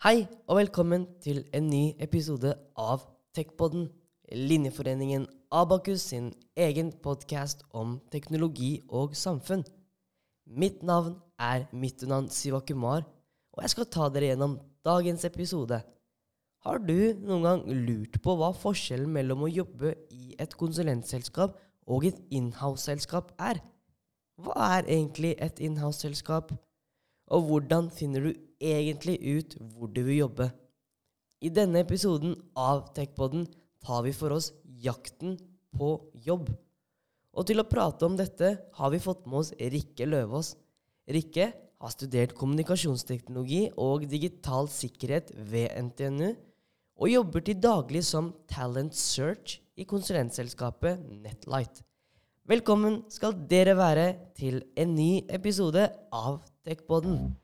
Hei og velkommen til en ny episode av Techpodden, Linjeforeningen Abakus sin egen podkast om teknologi og samfunn. Mitt navn er Mittunan Sivakumar, og jeg skal ta dere gjennom dagens episode. Har du noen gang lurt på hva forskjellen mellom å jobbe i et konsulentselskap og et inhouse-selskap er? Hva er egentlig et inhouse-selskap? Og hvordan finner du egentlig ut hvor du vil jobbe? I denne episoden av Techpodden tar vi for oss jakten på jobb. Og til å prate om dette har vi fått med oss Rikke Løvaas. Rikke har studert kommunikasjonsteknologi og digital sikkerhet ved NTNU, og jobber til daglig som talent search i konsulentselskapet Netlight. Velkommen skal dere være til en ny episode av Techboden.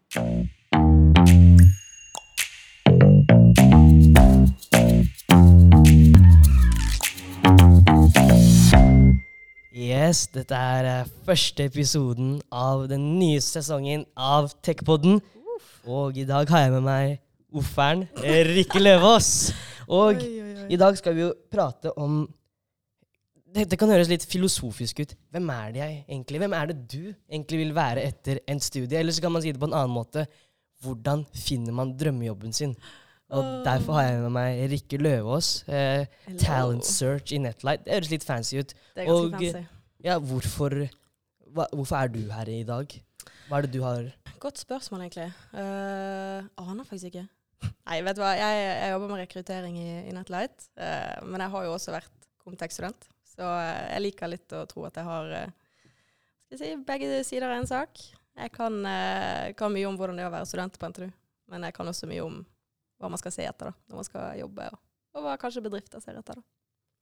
Yes, dette er eh, første episoden av den nye sesongen av Techpodden. Og i dag har jeg med meg ufferen eh, Rikke Løvaas. Og i dag skal vi jo prate om det, det kan høres litt filosofisk ut. Hvem er det jeg egentlig? Hvem er det du egentlig vil være etter en studie? Eller så kan man si det på en annen måte. Hvordan finner man drømmejobben sin? Og oh. derfor har jeg med meg Rikke Løvaas. Eh, talent search i Netlight. Det høres litt fancy ut. Det er ganske og- fancy. Ja, hvorfor, hva, hvorfor er du her i dag? Hva er det du har Godt spørsmål, egentlig. Uh, aner faktisk ikke. Nei, vet du hva. Jeg, jeg jobber med rekruttering i, i Netlight. Uh, men jeg har jo også vært Comtech-student. Så eh, jeg liker litt å tro at jeg har eh, skal jeg si, begge sider av en sak. Jeg kan, eh, kan mye om hvordan det er å være student på NTNU. Men jeg kan også mye om hva man skal se etter da, når man skal jobbe. Og, og hva kanskje bedrifter ser etter. da.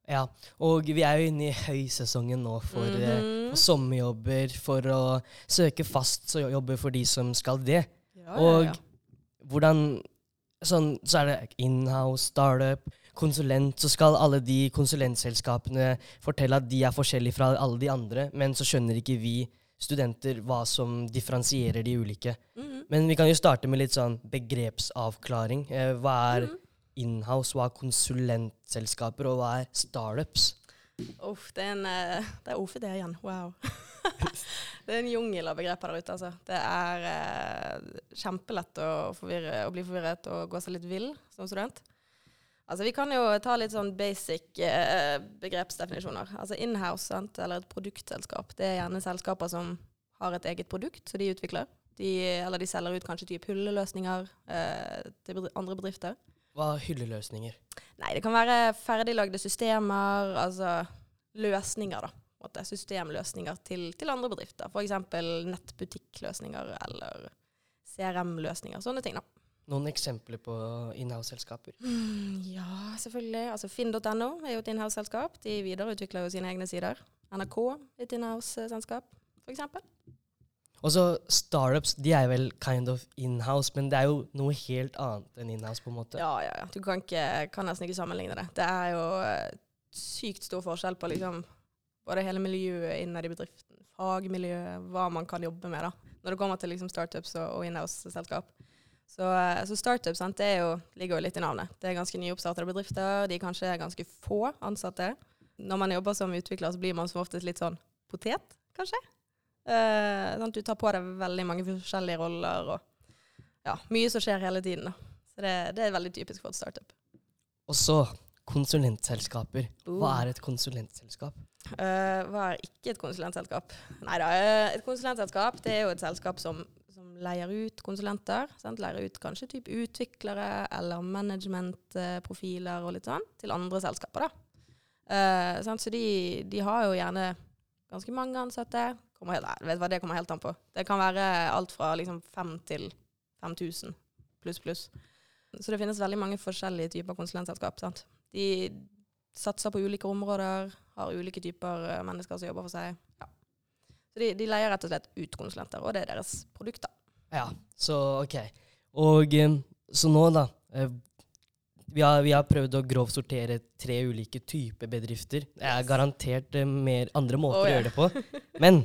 Ja, og vi er jo inne i høysesongen nå for, mm -hmm. for sommerjobber, for å søke fast så jobber for de som skal det. Ja, og ja, ja. hvordan sånn, Så er det inhouse, startup, konsulent. Så skal alle de konsulentselskapene fortelle at de er forskjellige fra alle de andre, men så skjønner ikke vi studenter hva som differensierer de ulike. Mhm. Men vi kan jo starte med litt sånn begrepsavklaring. Eh, hva er Mhm. inhouse, hva er konsulentselskaper, og hva er startups? Uff, det er en eh, Det er OFD igjen. Wow. det er en jungel av begreper der ute, altså. Det er eh, kjempelett å, forvirre, å bli forvirret og gå seg litt vill som student. Altså, vi kan jo ta litt sånn basic eh, begrepsdefinisjoner. Altså inhouse, sant, eller et produktselskap. Det er gjerne selskaper som har et eget produkt som de utvikler. De, eller de selger ut kanskje type hulleløsninger eh, til bedri andre bedrifter. Hva er hylleløsninger? Nei, det kan være ferdiglagde systemer, altså løsninger, da. måte. Systemløsninger til, til andre bedrifter. F.eks. nettbutikkløsninger eller CRM-løsninger. Sånne ting, da. Noen eksempler på inhouse-selskaper? Mm, ja, selvfølgelig. Altså Finn.no er jo et inhouse-selskap. De videreutvikler jo sine egne sider. NRK et inhouse-selskap, f.eks. Og så startups, de er vel kind of inhouse, men det er jo noe helt annet enn inhouse, på en måte. Ja, ja, ja. Du kan, ikke, kan nesten ikke sammenligne det. Det er jo eh, sykt stor forskjell på liksom både hele miljøet innad i bedriften, fagmiljøet, hva man kan jobbe med da, når det kommer til liksom startups og, og inhouse-selskap. Så, eh, så startup sant, det er jo, ligger jo litt i navnet. Det er ganske nyoppstartede bedrifter. De er kanskje ganske få ansatte. Når man jobber som utvikler, så blir man som oftest litt sånn potet, kanskje. Eh, sant? Du tar på deg veldig mange forskjellige roller, og ja, mye som skjer hele tiden. da. Så det, det er veldig typisk for et startup. Og så konsulentselskaper. Hva Uh. er et konsulentselskap? Uh, hva er ikke et konsulentselskap? Nei da, eh, et konsulentselskap det er jo et selskap som leier ut konsulenter. Sant? Leier ut kanskje type utviklere eller managementprofiler og litt sånn til andre selskaper. da. Eh? Så de, de har jo gjerne ganske mange ansatte. Kommer nei, vet hva, det kommer helt an på. Det kan være alt fra liksom fem til 5000 pluss, pluss. Så det finnes veldig mange forskjellige typer konsulentselskap. sant? De satser på ulike områder, har ulike typer eh, mennesker som jobber for seg. Ja. Så de, de leier rett og slett ut konsulenter, og det er deres produkter. Ja, så ok. Og eh, så nå, da. eh, Vi har, vi har prøvd å grovt sortere tre ulike typer bedrifter. Det er garantert eh, mer andre måter Å, å gjøre det på. Men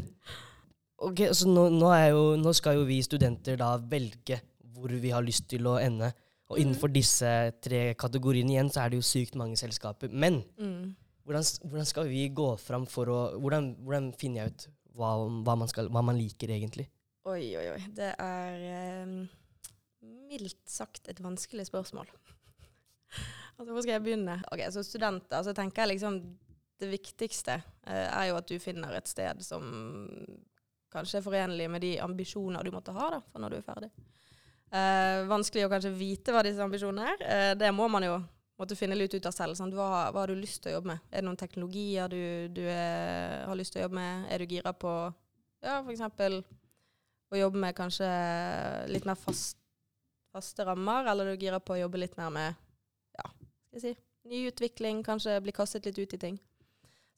ok, så nå, nå, jo, nå skal jo vi studenter da velge hvor vi har lyst til å ende. Og innenfor disse tre kategoriene igjen, så er det jo sykt mange selskaper. Men Mm. hvordan, hvordan skal vi gå fram for å Hvordan, hvordan finner jeg ut hva, hva, man skal, hva man liker, egentlig? Oi, oi, oi. Det er eh, mildt sagt et vanskelig spørsmål. altså, hvor skal jeg begynne? Ok, Som studenter så tenker jeg liksom det viktigste eh, er jo at du finner et sted som kanskje er forenlig med de ambisjoner du måtte ha da, for når du er ferdig. Eh, vanskelig å kanskje vite hva disse ambisjonene er. Eh, det må man jo måtte finne litt ut av selv. Sant? Hva, hva har du lyst til å jobbe med? Er det noen teknologier du, du er, har lyst til å jobbe med? Er du gira på ja, for å jobbe med kanskje litt mer fast, faste rammer, eller er du girer på å jobbe litt mer med ja, skal jeg si, nyutvikling, kanskje bli kastet litt ut i ting.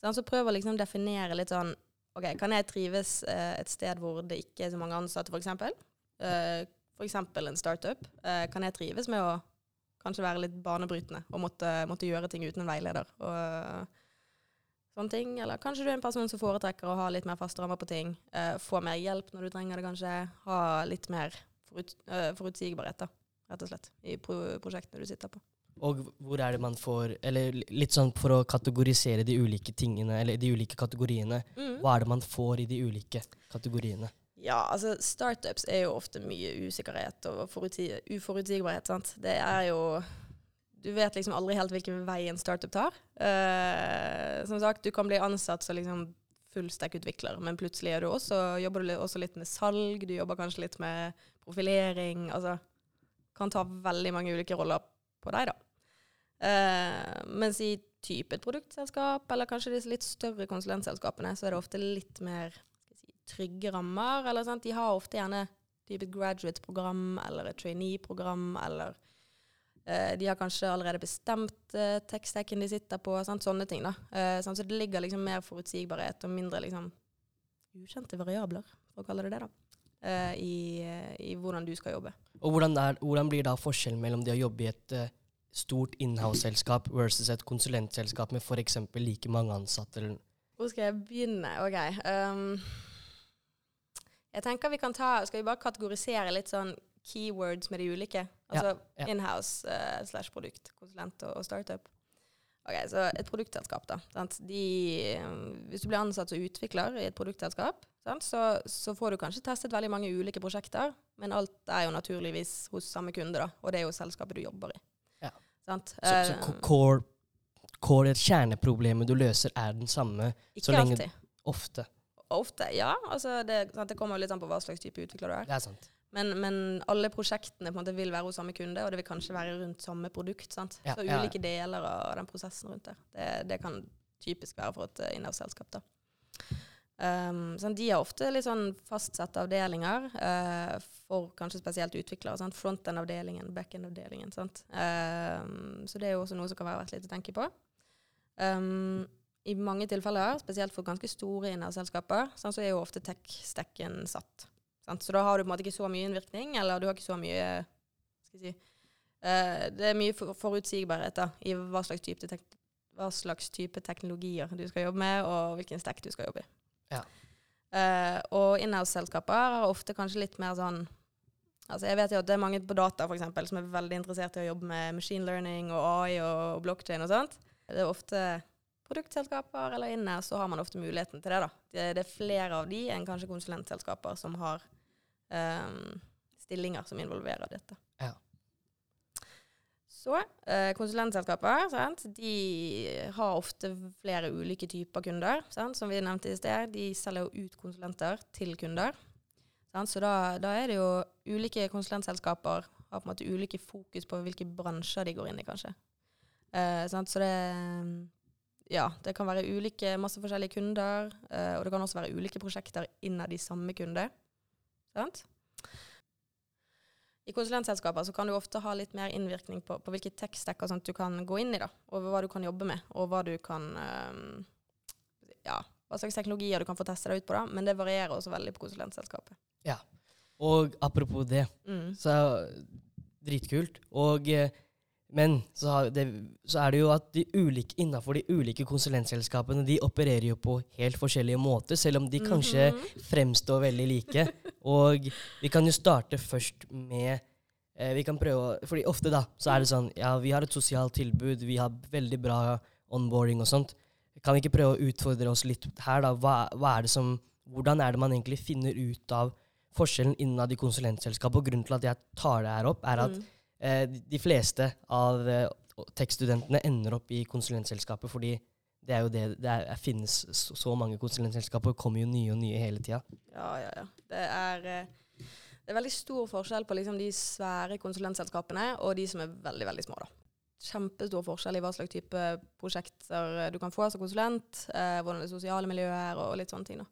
Sånn, så prøver å liksom definere litt sånn OK, kan jeg trives eh, et sted hvor det ikke er så mange ansatte, f.eks.? Eh, f.eks. en startup. Eh, kan jeg trives med å kanskje være litt banebrytende og måtte, måtte gjøre ting uten en veileder? Og, sånne ting. Eller kanskje du er en person som foretrekker å ha litt mer faste rammer på ting. Uh, få mer hjelp når du trenger det, kanskje. Ha litt mer forut, uh, forutsigbarhet, da, rett og slett, i pro prosjektene du sitter på. Og hvor er det man får Eller litt sånn for å kategorisere de ulike tingene, eller de ulike kategoriene. Hva er det man får i de ulike kategoriene? Ja, altså startups er jo ofte mye usikkerhet og uforutsigbarhet, sant. Det er jo Du vet liksom aldri helt hvilken vei en startup tar. Eh, som sagt, du kan bli ansatt som liksom fullstack-utvikler, men plutselig er du også, jobber du også litt med salg, du jobber kanskje litt med profilering. Altså kan ta veldig mange ulike roller på deg, da. Eh, mens i type et produktselskap, eller kanskje disse litt større konsulentselskapene, så er det ofte litt mer si, trygge rammer. Eller, sant? De har ofte gjerne type et graduate-program eller et trainee-program, eller de har kanskje allerede bestemt eh, tech-stacken de sitter på, sant? sånne ting. da. Eh? Så det ligger liksom mer forutsigbarhet og mindre liksom ukjente variabler, for å kalle det det, da, eh, i, eh, i hvordan du skal jobbe. Og hvordan, er, hvordan blir da forskjellen mellom det å jobbe i et uh, stort inhouse-selskap versus et konsulentselskap med f.eks. like mange ansatte? Hvor skal jeg begynne? Ok. Um, jeg tenker vi kan ta Skal vi bare kategorisere litt sånn keywords med de ulike? Altså ja. inhouse uh, slash produkt, konsulent og, og startup. Ok, Så et produktselskap, da. Sant? De, eh, hvis du blir ansatt som utvikler i et produktselskap, sant? Så, så får du kanskje testet veldig mange ulike prosjekter, men alt er jo naturligvis hos samme kunde, da. Og det er jo selskapet du jobber i. Ja. Sant? så, så Eh, core, core kjerneproblemet du løser, er den samme ikke alltid. ofte. Ofte, ja. Altså det, sant? det kommer litt an på hva slags type utvikler du er. Det er sant. Men, men alle prosjektene på en måte vil være hos samme kunde, og det vil kanskje være rundt samme produkt. sant? Ja, så ja, ja. ulike deler av den prosessen rundt der. Det, det kan typisk være for et innhavsselskap da. Um, sånn, de har ofte litt sånn fastsatte avdelinger uh, for kanskje spesielt utviklere. sant? Frontend-avdelingen, backend-avdelingen. sant? Um, så det er jo også noe som kan være verdt litt å tenke på. Um, I mange tilfeller, spesielt for ganske store innavselskaper, sånn, så er jo ofte tech-stekken satt. Sant? Så da har du på en måte ikke så mye innvirkning, eller du har ikke så mye si, uh, Det er mye for forutsigbarhet da, i hva slags, type hva slags type teknologier du skal jobbe med, og hvilken stekk du skal jobbe i. Ja. Uh, og inhouse-selskaper har ofte kanskje litt mer sånn Altså jeg vet jo at det er mange på data for eksempel, som er veldig interessert i å jobbe med machine learning og AI og blockchain og sånt. Det er ofte produktselskaper eller inne, så har man ofte muligheten til det. da. Det, det er flere av de enn kanskje konsulentselskaper som har ehm, stillinger som involverer dette. Ja. Så eh, konsulentselskaper sant? de har ofte flere ulike typer kunder. Sant? Som vi nevnte i sted, de selger jo ut konsulenter til kunder. Sant? Så da, da er det jo ulike konsulentselskaper har på en måte ulike fokus på hvilke bransjer de går inn i, kanskje. Eh, sant? Så det ja, det kan være ulike, masse forskjellige kunder, eh, og det kan også være ulike prosjekter innad i samme kunde. Sant? I konsulentselskaper så kan du ofte ha litt mer innvirkning på, på hvilke tech-stacker du kan gå inn i, da, og hva du kan jobbe med, og hva du kan eh, Ja, hva slags teknologier du kan få teste deg ut på, da, men det varierer også veldig på konsulentselskapet. Ja, Og apropos det, Mm. så dritkult. Og, eh, men så, har det, så er det jo at de ulike, innenfor de ulike konsulentselskapene de opererer jo på helt forskjellige måter, selv om de kanskje Mhm. fremstår veldig like. Og vi kan jo starte først med eh, vi kan prøve Fordi ofte, da, så er det sånn Ja, vi har et sosialt tilbud, vi har veldig bra onboarding og sånt. Kan vi ikke prøve å utfordre oss litt her, da? Hva, hva er det som Hvordan er det man egentlig finner ut av forskjellen innad i konsulentselskapet? Og grunnen til at jeg tar det her opp, er at Mm. Eh, de fleste av eh, tekststudentene ender opp i konsulentselskapet fordi det er jo det det er, finnes så, så mange konsulentselskaper, kommer jo nye og nye hele tida. Ja, ja, ja. Det er, eh, det er veldig stor forskjell på liksom de svære konsulentselskapene og de som er veldig, veldig små. da. Kjempestor forskjell i hva slags type prosjekter du kan få som konsulent, eh, hvordan det sosiale miljøet er og litt sånne ting. da.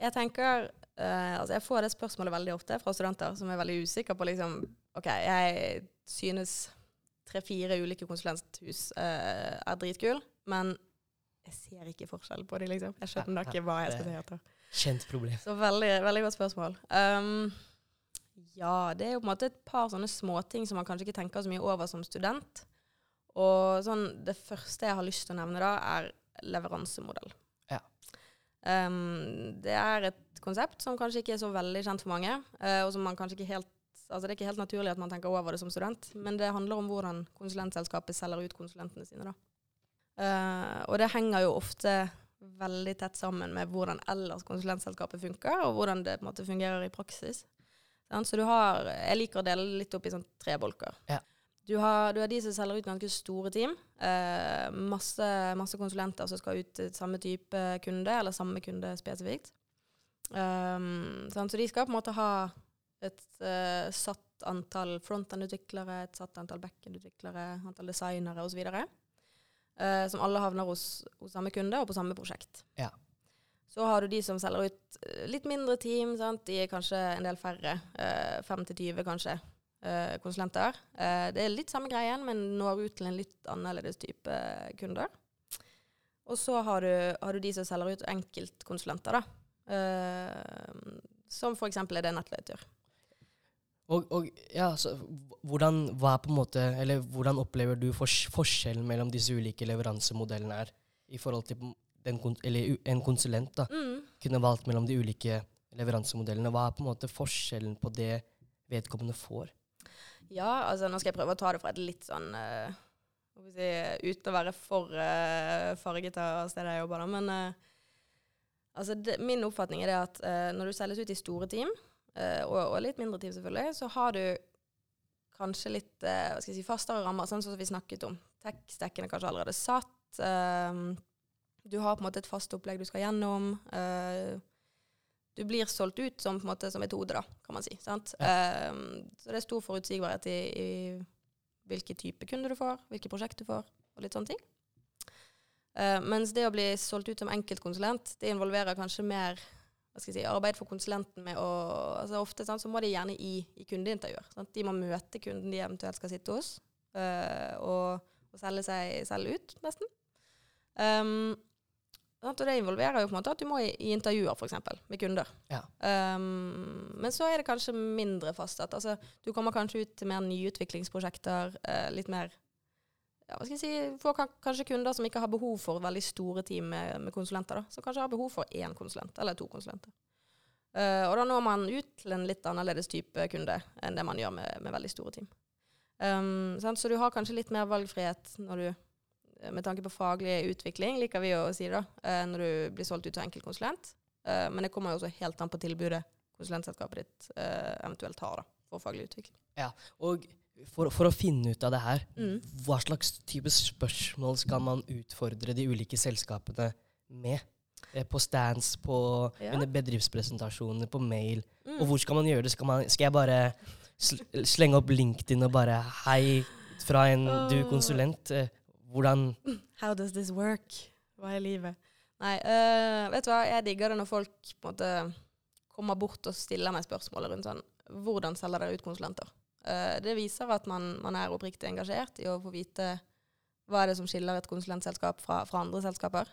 Jeg tenker, eh, altså jeg får det spørsmålet veldig ofte fra studenter som er veldig usikre på liksom, ok, jeg synes tre-fire ulike konsulenthus eh, er dritkul, men jeg ser ikke forskjell på dem, liksom. Jeg skjønner ikke hva jeg skal se etter. Kjent problem. Så veldig, veldig godt spørsmål. Um, ja, det er jo på en måte et par sånne småting som man kanskje ikke tenker så mye over som student. Og sånn, det første jeg har lyst til å nevne da, er leveransemodell. Ja. Um, det er et konsept som kanskje ikke er så veldig kjent for mange, uh, og som man kanskje ikke helt Altså det er ikke helt naturlig at man tenker over det som student, men det handler om hvordan konsulentselskapet selger ut konsulentene sine. Eh, og det henger jo ofte veldig tett sammen med hvordan ellers konsulentselskapet funker, og hvordan det måte fungerer i praksis. Så du har Jeg liker å dele litt opp i sånn tre bolker. Ja. Du har, du har de som selger ut ganske store team. Eh, masse, masse konsulenter som skal ut til samme type kunde, eller samme kunde spesifikt. Um? Så de skal på en måte ha et uh, satt antall frontend-utviklere, et satt antall backend-utviklere, antall designere osv. Uh, som alle havner hos, hos samme kunde og på samme prosjekt. Ja. Så har du de som selger ut eh, litt mindre team. Sant? De er kanskje en del færre. 5 til 20 kanskje, eh, konsulenter. Eh, det er litt samme greien, men når ut til en litt annerledes type kunder. Og så har du, har du de som selger ut enkeltkonsulenter, da. Eh, som f.eks. er det Nettlet gjør. Og, og ja, så hvordan, måte, eller hvordan opplever du fors forskjellen mellom disse ulike leveransemodellene er, i forhold til den, eller en konsulent da, Mm. kunne valgt mellom de ulike leveransemodellene? Hva er på en måte forskjellen på det vedkommende får? Ja, altså nå skal jeg prøve å ta det fra et litt sånn uh, si, Uten å være for uh, farget av stedet jeg jobber, da. Men uh, altså det, min oppfatning er det at uh, når du selges ut i store team, eh, og, og litt mindre team selvfølgelig, så har du kanskje litt eh, hva skal jeg si, fastere rammer, sånn som vi snakket om. Tech-stekken er kanskje allerede satt. eh, du har på en måte et fast opplegg du skal gjennom. eh, du blir solgt ut som, måte, som et hode, da, kan man si. Sant? Um, så det er stor forutsigbarhet i, i hvilke type kunder du får, hvilke prosjekt du får, og litt sånne ting. Uh, mens det å bli solgt ut som enkeltkonsulent, det involverer kanskje mer hva skal jeg si, arbeid for konsulenten med å altså Ofte sant, så må de gjerne i, i kundeintervjuer. Sant? De må møte kunden de eventuelt skal sitte hos, øh, og, og selge seg selv ut, nesten. Um, Og det involverer jo på en måte at du må i, i intervjuer eksempel, med kunder. Ja. Um, men så er det kanskje mindre fastsatt. Altså, du kommer kanskje ut til mer nyutviklingsprosjekter. uh, litt mer ja, hva skal jeg si, Får kanskje kunder som ikke har behov for veldig store team med, med konsulenter. Da, som kanskje har behov for én konsulent eller to konsulenter. Uh, og da når man ut til en litt annerledes type kunde enn det man gjør med, med veldig store team. Um? Så du har kanskje litt mer valgfrihet når du med tanke på faglig utvikling, liker vi å si det, da, uh, når du blir solgt ut som enkeltkonsulent. Uh, Men det kommer jo også helt an på tilbudet konsulentselskapet ditt eh, eventuelt har da, for faglig utvikling. Ja, Og for, for å finne ut av det her, Mm. hva slags type spørsmål skal man utfordre de ulike selskapene med? Eh, På stands, på Ja. bedriftspresentasjoner, på mail. Mm. Og hvor skal man gjøre det? Skal, man, skal jeg bare sl slenge opp LinkedIn og bare Hei, fra en du Åh. konsulent. eh, Hvordan How does this work? Hva er livet? Nei, uh, vet du hva, jeg digger det når folk på en måte kommer bort og stiller meg spørsmålet rundt sånn Hvordan selger dere ut konsulenter? Eh, det viser at man, man er oppriktig engasjert i å få vite hva er det som skiller et konsulentselskap fra, fra andre selskaper.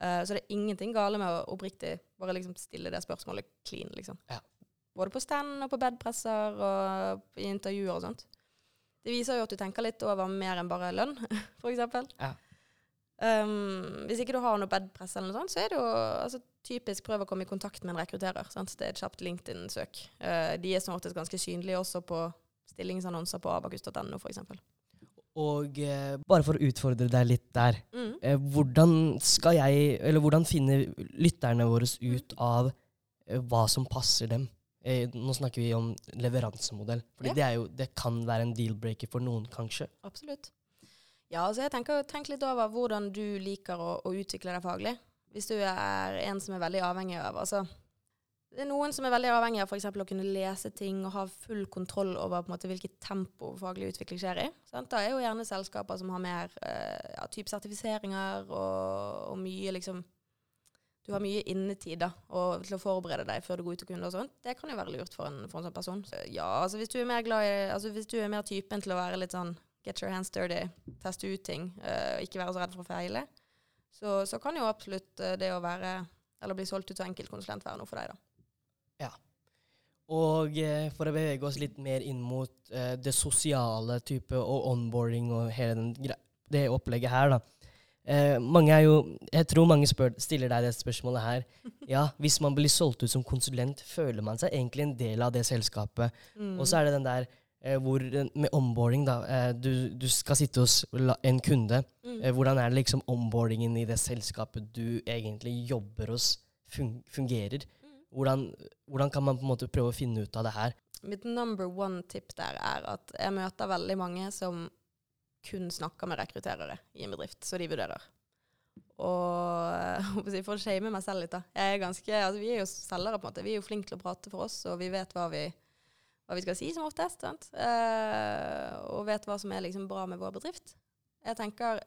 Eh, så det er ingenting gale med å oppriktig bare liksom stille det spørsmålet clean, liksom. Ja. Både på stand og på bedpresser og i intervjuer og sånt. Det viser jo at du tenker litt over mer enn bare lønn, eksempel. Ja. Um, hvis ikke du har noe bedpress eller noe sånt, så er det jo altså, typisk prøv å komme i kontakt med en rekrutterer. Sant? Det er et kjapt LinkedIn-søk. Eh, de er som oftest ganske synlige også på stillingsannonser på abakus.no f.eks. Og eh, bare for å utfordre deg litt der. Mm. Eh, hvordan skal jeg, eller hvordan finner lytterne våre ut av eh, hva som passer dem? Eh, nå snakker vi om leveransemodell. Fordi Ja. det, jo, det kan være en deal-breaker for noen, kanskje. Absolutt. Ja, altså jeg tenker Tenk litt over hvordan du liker å, å utvikle deg faglig. Hvis du er en som er veldig avhengig av altså, Det er noen som er veldig avhengig av eksempel å kunne lese ting og ha full kontroll over på en måte, hvilket tempo faglig utvikling skjer i. Sant? Da er jo gjerne selskaper som har mer eh, ja, type sertifiseringer og, og mye liksom Du har mye innetid da, og, til å forberede deg før du går ut til kunder og sånt. Det kan jo være lurt for en, for en sånn person. Så, ja, altså hvis du er mer glad i altså Hvis du er mer typen til å være litt sånn get your hands dirty, teste ut ting, uh, ikke være så redd for å feile, så, så kan jo absolutt eh, det å være eller bli solgt ut som enkeltkonsulent være noe for deg, da. Ja. Og eh, for å bevege oss litt mer inn mot eh, det sosiale type og onboarding og hele den, det opplegget her, da. Eh, mange er jo Jeg tror mange spør, stiller deg det spørsmålet her. Ja, hvis man blir solgt ut som konsulent, føler man seg egentlig en del av det selskapet. Mm. Og så er det den der hvor med onboarding, da. Eh, du, du skal sitte hos en kunde. Mm. Eh, hvordan er det liksom onboardingen i det selskapet du egentlig jobber hos, fun fungerer? Mm. Hvordan, hvordan kan man på en måte prøve å finne ut av det her? Mitt number one tip der er at jeg møter veldig mange som kun snakker med rekrutterere i en bedrift, så de vurderer. Og eh, for å shame meg selv litt, da. Jeg er ganske, altså, vi er jo selgere, på en måte. Vi er jo flinke til å prate for oss, og vi vet hva vi, hva vi skal si som oftest. Sant? Uh, og vet hva som er liksom bra med vår bedrift. Jeg tenker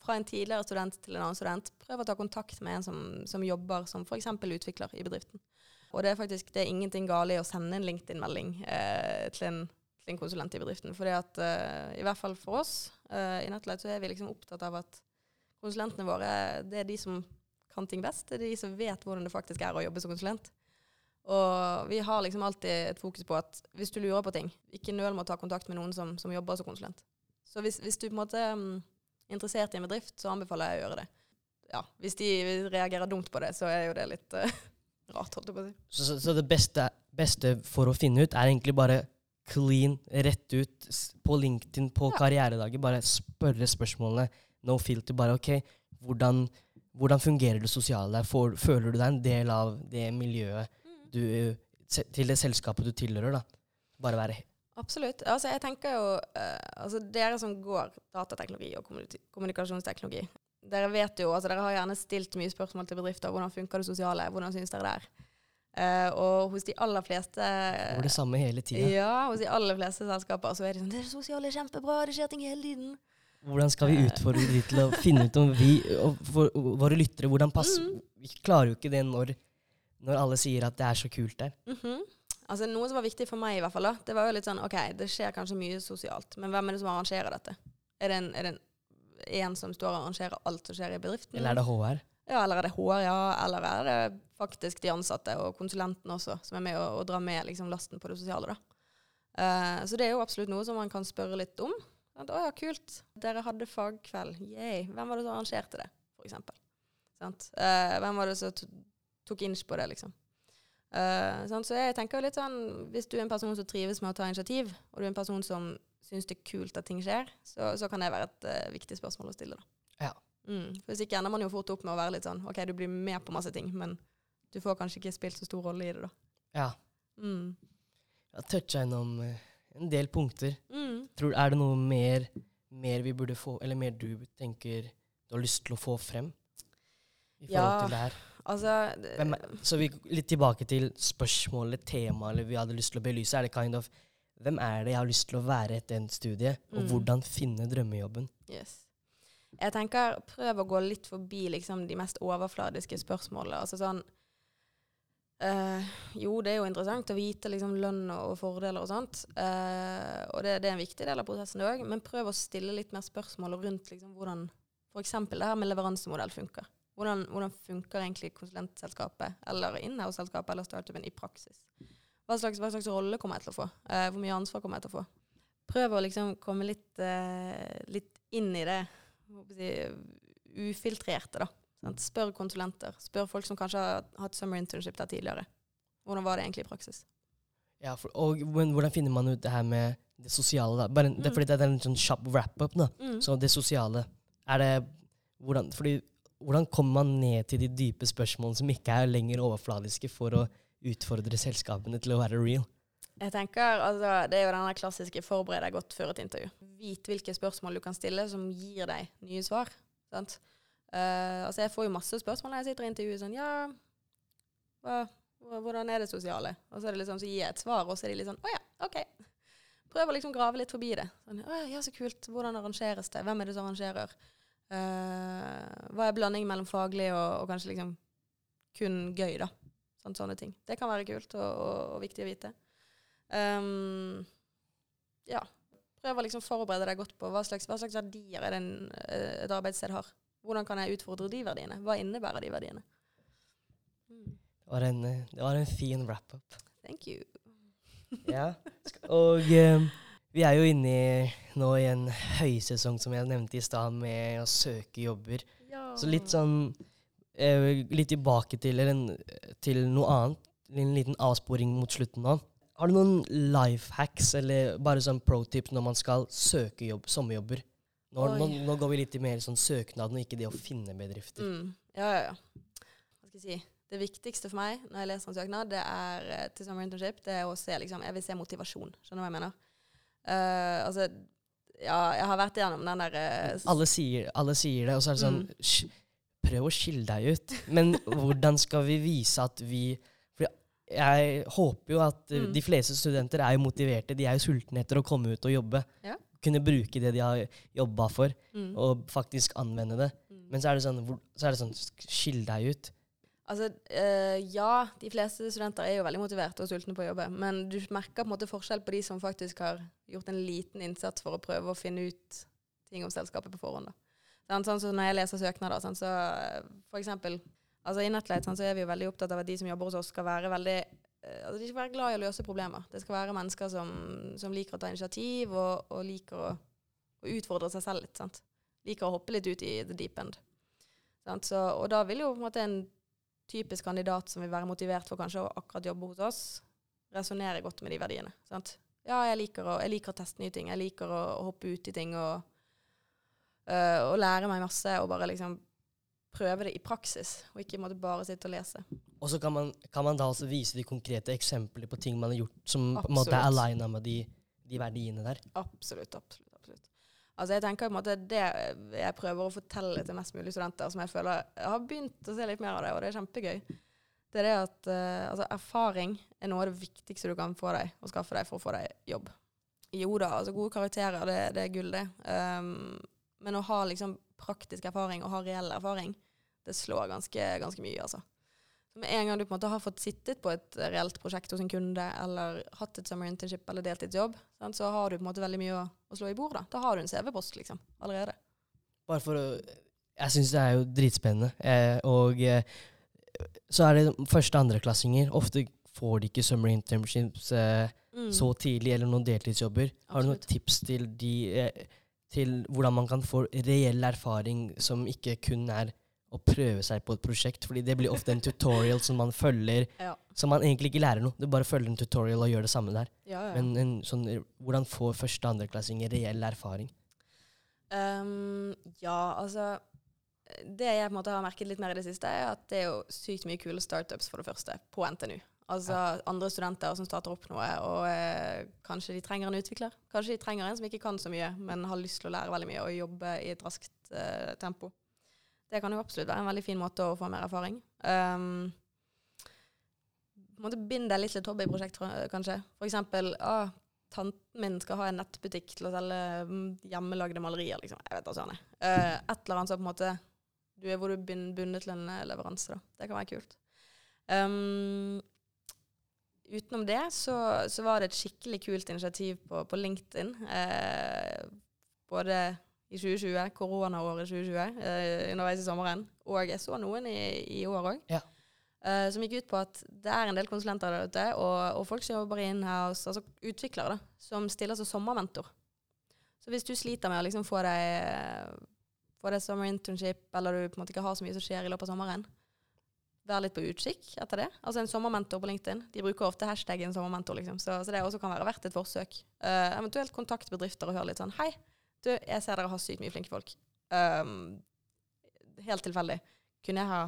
fra en tidligere student til en annen student, prøv å ta kontakt med en som, som jobber som f.eks. utvikler i bedriften. Og det er faktisk det er ingenting galt i å sende en LinkedIn-melding uh, til, til en konsulent i bedriften. Fordi at eh, i hvert fall for oss i Netlight så er vi liksom opptatt av at konsulentene våre det er de som kan ting best. Det er de som vet hvordan det faktisk er å jobbe som konsulent. Og vi har liksom alltid et fokus på at hvis du lurer på ting, ikke nøl med å ta kontakt med noen som, som jobber som konsulent. Så hvis, hvis du på en måte er mm, interessert i en bedrift, så anbefaler jeg å gjøre det. Ja, Hvis de reagerer dumt på det, så er jo det litt uh, rart, holdt jeg på å si. Så, så, så det beste, beste for å finne ut, er egentlig bare clean, rett ut på LinkedIn, på Ja. karrieredager. Bare spørre spørsmålene. No filter. Bare OK, hvordan, hvordan fungerer det sosiale der? Føler du deg en del av det miljøet du, til det selskapet du tilhører? da? Bare være Absolutt. Altså, jeg tenker jo eh, altså Dere som går datateknologi og kommunikasjonsteknologi, dere vet jo, altså dere har gjerne stilt mye spørsmål til bedrifter. Hvordan funker det sosiale? Hvordan syns dere det er? Uh, og hos de aller fleste Det var det samme hele tida. Ja, hos de aller fleste selskaper så er det sånn Det sosiale er kjempebra, det skjer ting hele tiden. Hvordan skal vi utfordre de til å finne ut om vi og våre lyttere hvordan pass, Mhm. Vi klarer jo ikke det når, når alle sier at det er så kult der. Mhm. Altså Noe som var viktig for meg, i hvert fall da, det var jo litt sånn OK, det skjer kanskje mye sosialt, men hvem er det som arrangerer dette? Er det en, er det en, en som står og arrangerer alt som skjer i bedriften? Eller er det HR? Ja, eller er det HR, ja. Eller er det faktisk de ansatte og konsulentene også som er med og, og drar med liksom, lasten på det sosiale, da. Uh, så det er jo absolutt noe som man kan spørre litt om. At, å ja, kult. Dere hadde fagkveld. Yay. Hvem var det som arrangerte det, for eksempel? Eh, hvem var det som tok inch på det, liksom? Uh, sånn, Så jeg tenker jo litt sånn Hvis du er en person som trives med å ta initiativ, og du er en person som syns det er kult at ting skjer, så, så kan det være et uh, viktig spørsmål å stille, da. Ja. Mm. For Hvis ikke ender man jo fort opp med å være litt sånn OK, du blir med på masse ting, men du får kanskje ikke spilt så stor rolle i det, da. Ja. Mm. Jeg har toucha innom eh, en del punkter. Mm. Tror, er det noe mer, mer vi burde få, eller mer du tenker du har lyst til å få frem? I forhold Ja. til det her. Altså Hvem så vi litt tilbake til spørsmålet, temaet eller vi hadde lyst til å belyse. Er det kind of Hvem er det jeg har lyst til å være etter en studie, og Mm. hvordan finne drømmejobben? Yes. Jeg tenker prøv å gå litt forbi liksom, de mest overfladiske spørsmålene. Altså sånn øh, Jo, det er jo interessant å vite liksom, lønn og fordeler og sånt. Øh, og det, det er en viktig del av prosessen òg. Men prøv å stille litt mer spørsmål rundt liksom, hvordan f.eks. det her med leveransemodell funker. Hvordan, hvordan funker egentlig konsulentselskapet eller inhouse-selskapet eller startupen i praksis? Hva slags, hva slags rolle kommer jeg til å få? Eh, hvor mye ansvar kommer jeg til å få? Prøv å liksom komme litt, eh, litt inn i det si, ufiltrerte, da. Sant? Spør konsulenter. Spør folk som kanskje har hatt summer internship der tidligere. Hvordan var det egentlig i praksis? Ja, for, og men hvordan finner man ut det her med det sosiale? da? Bare, det, er fordi det er en sånn kjapp wrap-up. da. Mm. Så det sosiale, er det hvordan, fordi, hvordan kommer man ned til de dype spørsmålene som ikke er lenger overfladiske, for å utfordre selskapene til å være real? Jeg tenker, altså, Det er jo denne klassiske 'forbered deg godt før et intervju'. Vit hvilke spørsmål du kan stille som gir deg nye svar. sant? Uh, altså, Jeg får jo masse spørsmål når jeg sitter i intervjuet sånn, ja, hva, hvordan er det sosiale? Og så er det liksom, så gir jeg et svar, og så er de litt sånn 'Å ja, OK'. Prøv å liksom grave litt forbi det. Sånn, 'Å ja, så kult. Hvordan arrangeres det? Hvem er det som arrangerer?' Eh, hva er blandingen mellom faglig og, og kanskje liksom kun gøy, da? Sånn, sånne ting. Det kan være kult og, og, og viktig å vite. Um, ja. Prøv å liksom forberede deg godt på hva slags, hva slags verdier er det en, eh, et arbeidssted har. Hvordan kan jeg utfordre de verdiene? Hva innebærer de verdiene? Mm. Det var en, eh, det var en fin wrap-up. Thank you. Ja. Og eh, vi er jo inne i, nå i en høysesong, som jeg nevnte i stad, med å søke jobber. Ja. Så litt sånn eh, Litt tilbake til, eller en, til noe annet. En liten avsporing mot slutten nå. Har du noen life hacks eller bare sånn pro tips når man skal søke jobb, sommerjobber? Nå, nå, nå går vi litt i mer sånn søknaden, og ikke det å finne bedrifter. Mm. Ja, ja, ja. Hva skal jeg si? Det viktigste for meg når jeg leser en søknad, det er eh, til summer internship, det er å se liksom, Jeg vil se motivasjon. Skjønner du hva jeg mener? Eh, altså, ja, jeg har vært igjennom den der uh, Alle alle sier det, og så er det sånn Mm. Prøv å skille deg ut. Men hvordan skal vi vise at vi For jeg håper jo at uh, Mm. de fleste studenter er jo motiverte. De er jo sultne etter å komme ut og jobbe. Ja. Kunne bruke det de har jobba for, mm. og faktisk anvende det. Mm. Men så er det sånn, hvor- så er det sånn Skill deg ut. Altså, øh, ja, de fleste studenter er jo veldig motiverte og sultne på å jobbe, men du merker på en måte forskjell på de som faktisk har gjort en liten innsats for å prøve å finne ut ting om selskapet på forhånd. Sånn, sånn så når jeg leser søknader, sånn, så eh, for eksempel altså I Netlight så er vi jo veldig opptatt av at de som jobber hos oss, skal være veldig eh, altså De skal være glad i å løse problemer. Det skal være mennesker som, som liker å ta initiativ og, og liker å, å utfordre seg selv litt. Sant? Liker å hoppe litt ut i the deep end. Så, og da vil jo på en måte en typisk kandidat som vil være motivert for kanskje å akkurat jobbe hos oss, resonnerer godt med de verdiene. Sant? Ja, jeg liker, å, jeg liker å teste nye ting. Jeg liker å, å hoppe ut i ting og, øh, og lære meg masse og bare liksom prøve det i praksis, og ikke måtte bare sitte og lese. Og så kan man, kan man da også vise de konkrete eksempler på ting man har gjort som på en måte er aligna med de, de verdiene der. Absolutt, absolutt. Altså jeg tenker på en måte Det jeg prøver å fortelle til mest mulig studenter, som jeg føler jeg har begynt å se litt mer av det, og det er kjempegøy, det er det at uh, altså erfaring er noe av det viktigste du kan få deg og skaffe deg for å få deg jobb. Jo da, altså gode karakterer, det, det er gull, det. Um, men å ha liksom praktisk erfaring og ha reell erfaring, det slår ganske, ganske mye, altså. Så med en gang du på en måte har fått sittet på et reelt prosjekt hos en kunde, eller hatt et summer internship eller deltidsjobb, sant, så har du på en måte veldig mye å, å slå i bord. Da Da har du en CV-post, liksom, allerede. Bare for å Jeg syns det er jo dritspennende. Eh, og eh, så er det første- og andreklassinger. Ofte får de ikke summer internships eh, Mm. så tidlig, eller noen deltidsjobber. Har du noen tips til, de, eh, til hvordan man kan få reell erfaring som ikke kun er å prøve seg på et prosjekt? Fordi det blir ofte en tutorial som man følger, Ja. som man egentlig ikke lærer noe. Du bare følger en tutorial og gjør det samme der. Ja, ja. Men en sånn, hvordan får første- og andreklassinger reell erfaring? Um, ja, altså Det jeg på en måte har merket litt mer i det siste, er at det er jo sykt mye kule startups, for det første, på NTNU. Altså andre studenter som starter opp noe, og eh, kanskje de trenger en utvikler. Kanskje de trenger en som ikke kan så mye, men har lyst til å lære veldig mye og jobbe i et raskt eh, tempo. Det kan jo absolutt være en veldig fin måte å få mer erfaring. Um, måtte binde deg litt til et hobbyprosjekt, kanskje. For eksempel ah, tanten min skal ha en nettbutikk til å selge mm, hjemmelagde malerier, liksom. Jeg vet da søren. Eh, et eller annet som på en måte du er hvor du er bundet til en eh, leveranse. da. Det kan være kult. Um, utenom det så, så var det et skikkelig kult initiativ på, på LinkedIn. Uh, både i 2020, koronaåret 2020, eh, underveis i sommeren. Og jeg så noen i, i år òg. Ja. Eh, som gikk ut på at det er en del konsulenter der ute, og, og folk som jobber inhouse, altså utviklere, da, som stiller som sommermentor. Så hvis du sliter med å liksom få deg få deg summer internship, eller du på en måte ikke har så mye som skjer i løpet av sommeren, vær litt på utkikk etter det. Altså en sommermentor på LinkedIn. De bruker ofte hashtaggen sommermentor, liksom. Så, så det også kan være verdt et forsøk. Uh, eventuelt kontakt bedrifter og høre litt sånn Hei, du, jeg ser dere har sykt mye flinke folk. Um, helt tilfeldig. Kunne jeg ha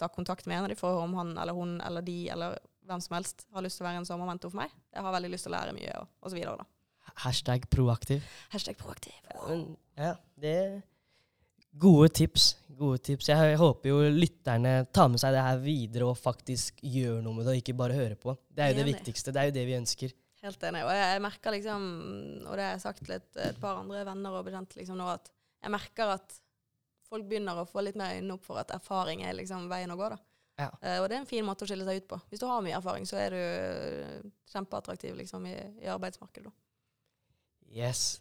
ta kontakt med en av de for om han eller hun eller de eller hvem som helst har lyst til å være en sommermentor for meg? Jeg har veldig lyst til å lære mye, og, og så videre, da. Hashtag proaktiv. Hashtag proaktiv. Ja, men, ja, det er gode tips. Gode tips. Jeg håper jo lytterne tar med seg det her videre og faktisk gjør noe med det, og ikke bare hører på. Det er jo det viktigste. Det er jo det vi ønsker. Helt enig. Og jeg merker liksom, og det har jeg sagt til et, et par andre venner og bekjente liksom nå, at jeg merker at folk begynner å få litt mer øynene opp for at erfaring er liksom veien å gå. da. Ja. Uh, og det er en fin måte å skille seg ut på. Hvis du har mye erfaring, så er du eh, kjempeattraktiv liksom, i, i arbeidsmarkedet. da. Yes.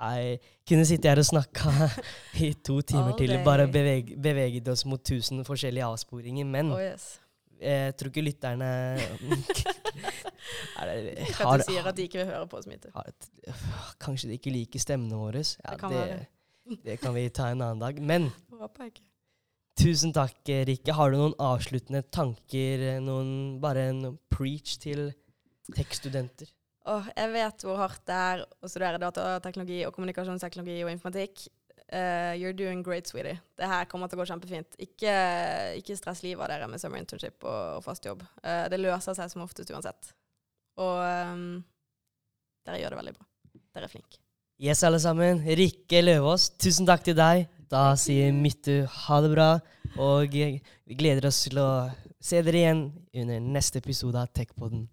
Jeg kunne sitte her og snakka i to timer til og bare beveg, beveget oss mot tusen forskjellige avsporinger, men Oh, yes. jeg tror ikke lytterne det, Ikke at du sier at de ikke vil høre på oss, Mite. Kanskje de ikke liker stemmene våre? Ja, Det kan det, det kan vi ta en annen dag. Men tusen takk, Rikke. Har du noen avsluttende tanker? Noen, bare en preach til tekststudenter? Oh, jeg vet hvor hardt det er å studere datateknologi og kommunikasjonsteknologi og informatikk. Uh, you're doing great, sweetie. Det her kommer til å gå kjempefint. Ikke, ikke stress livet av dere med summer internship og, og fast jobb. Uh, det løser seg som oftest uansett. Og um, dere gjør det veldig bra. Dere er flinke. Yes, alle sammen. Rikke Løvaas, tusen takk til deg. Da sier Myttu ha det bra, og vi gleder oss til å se dere igjen under neste episode av Techpoden.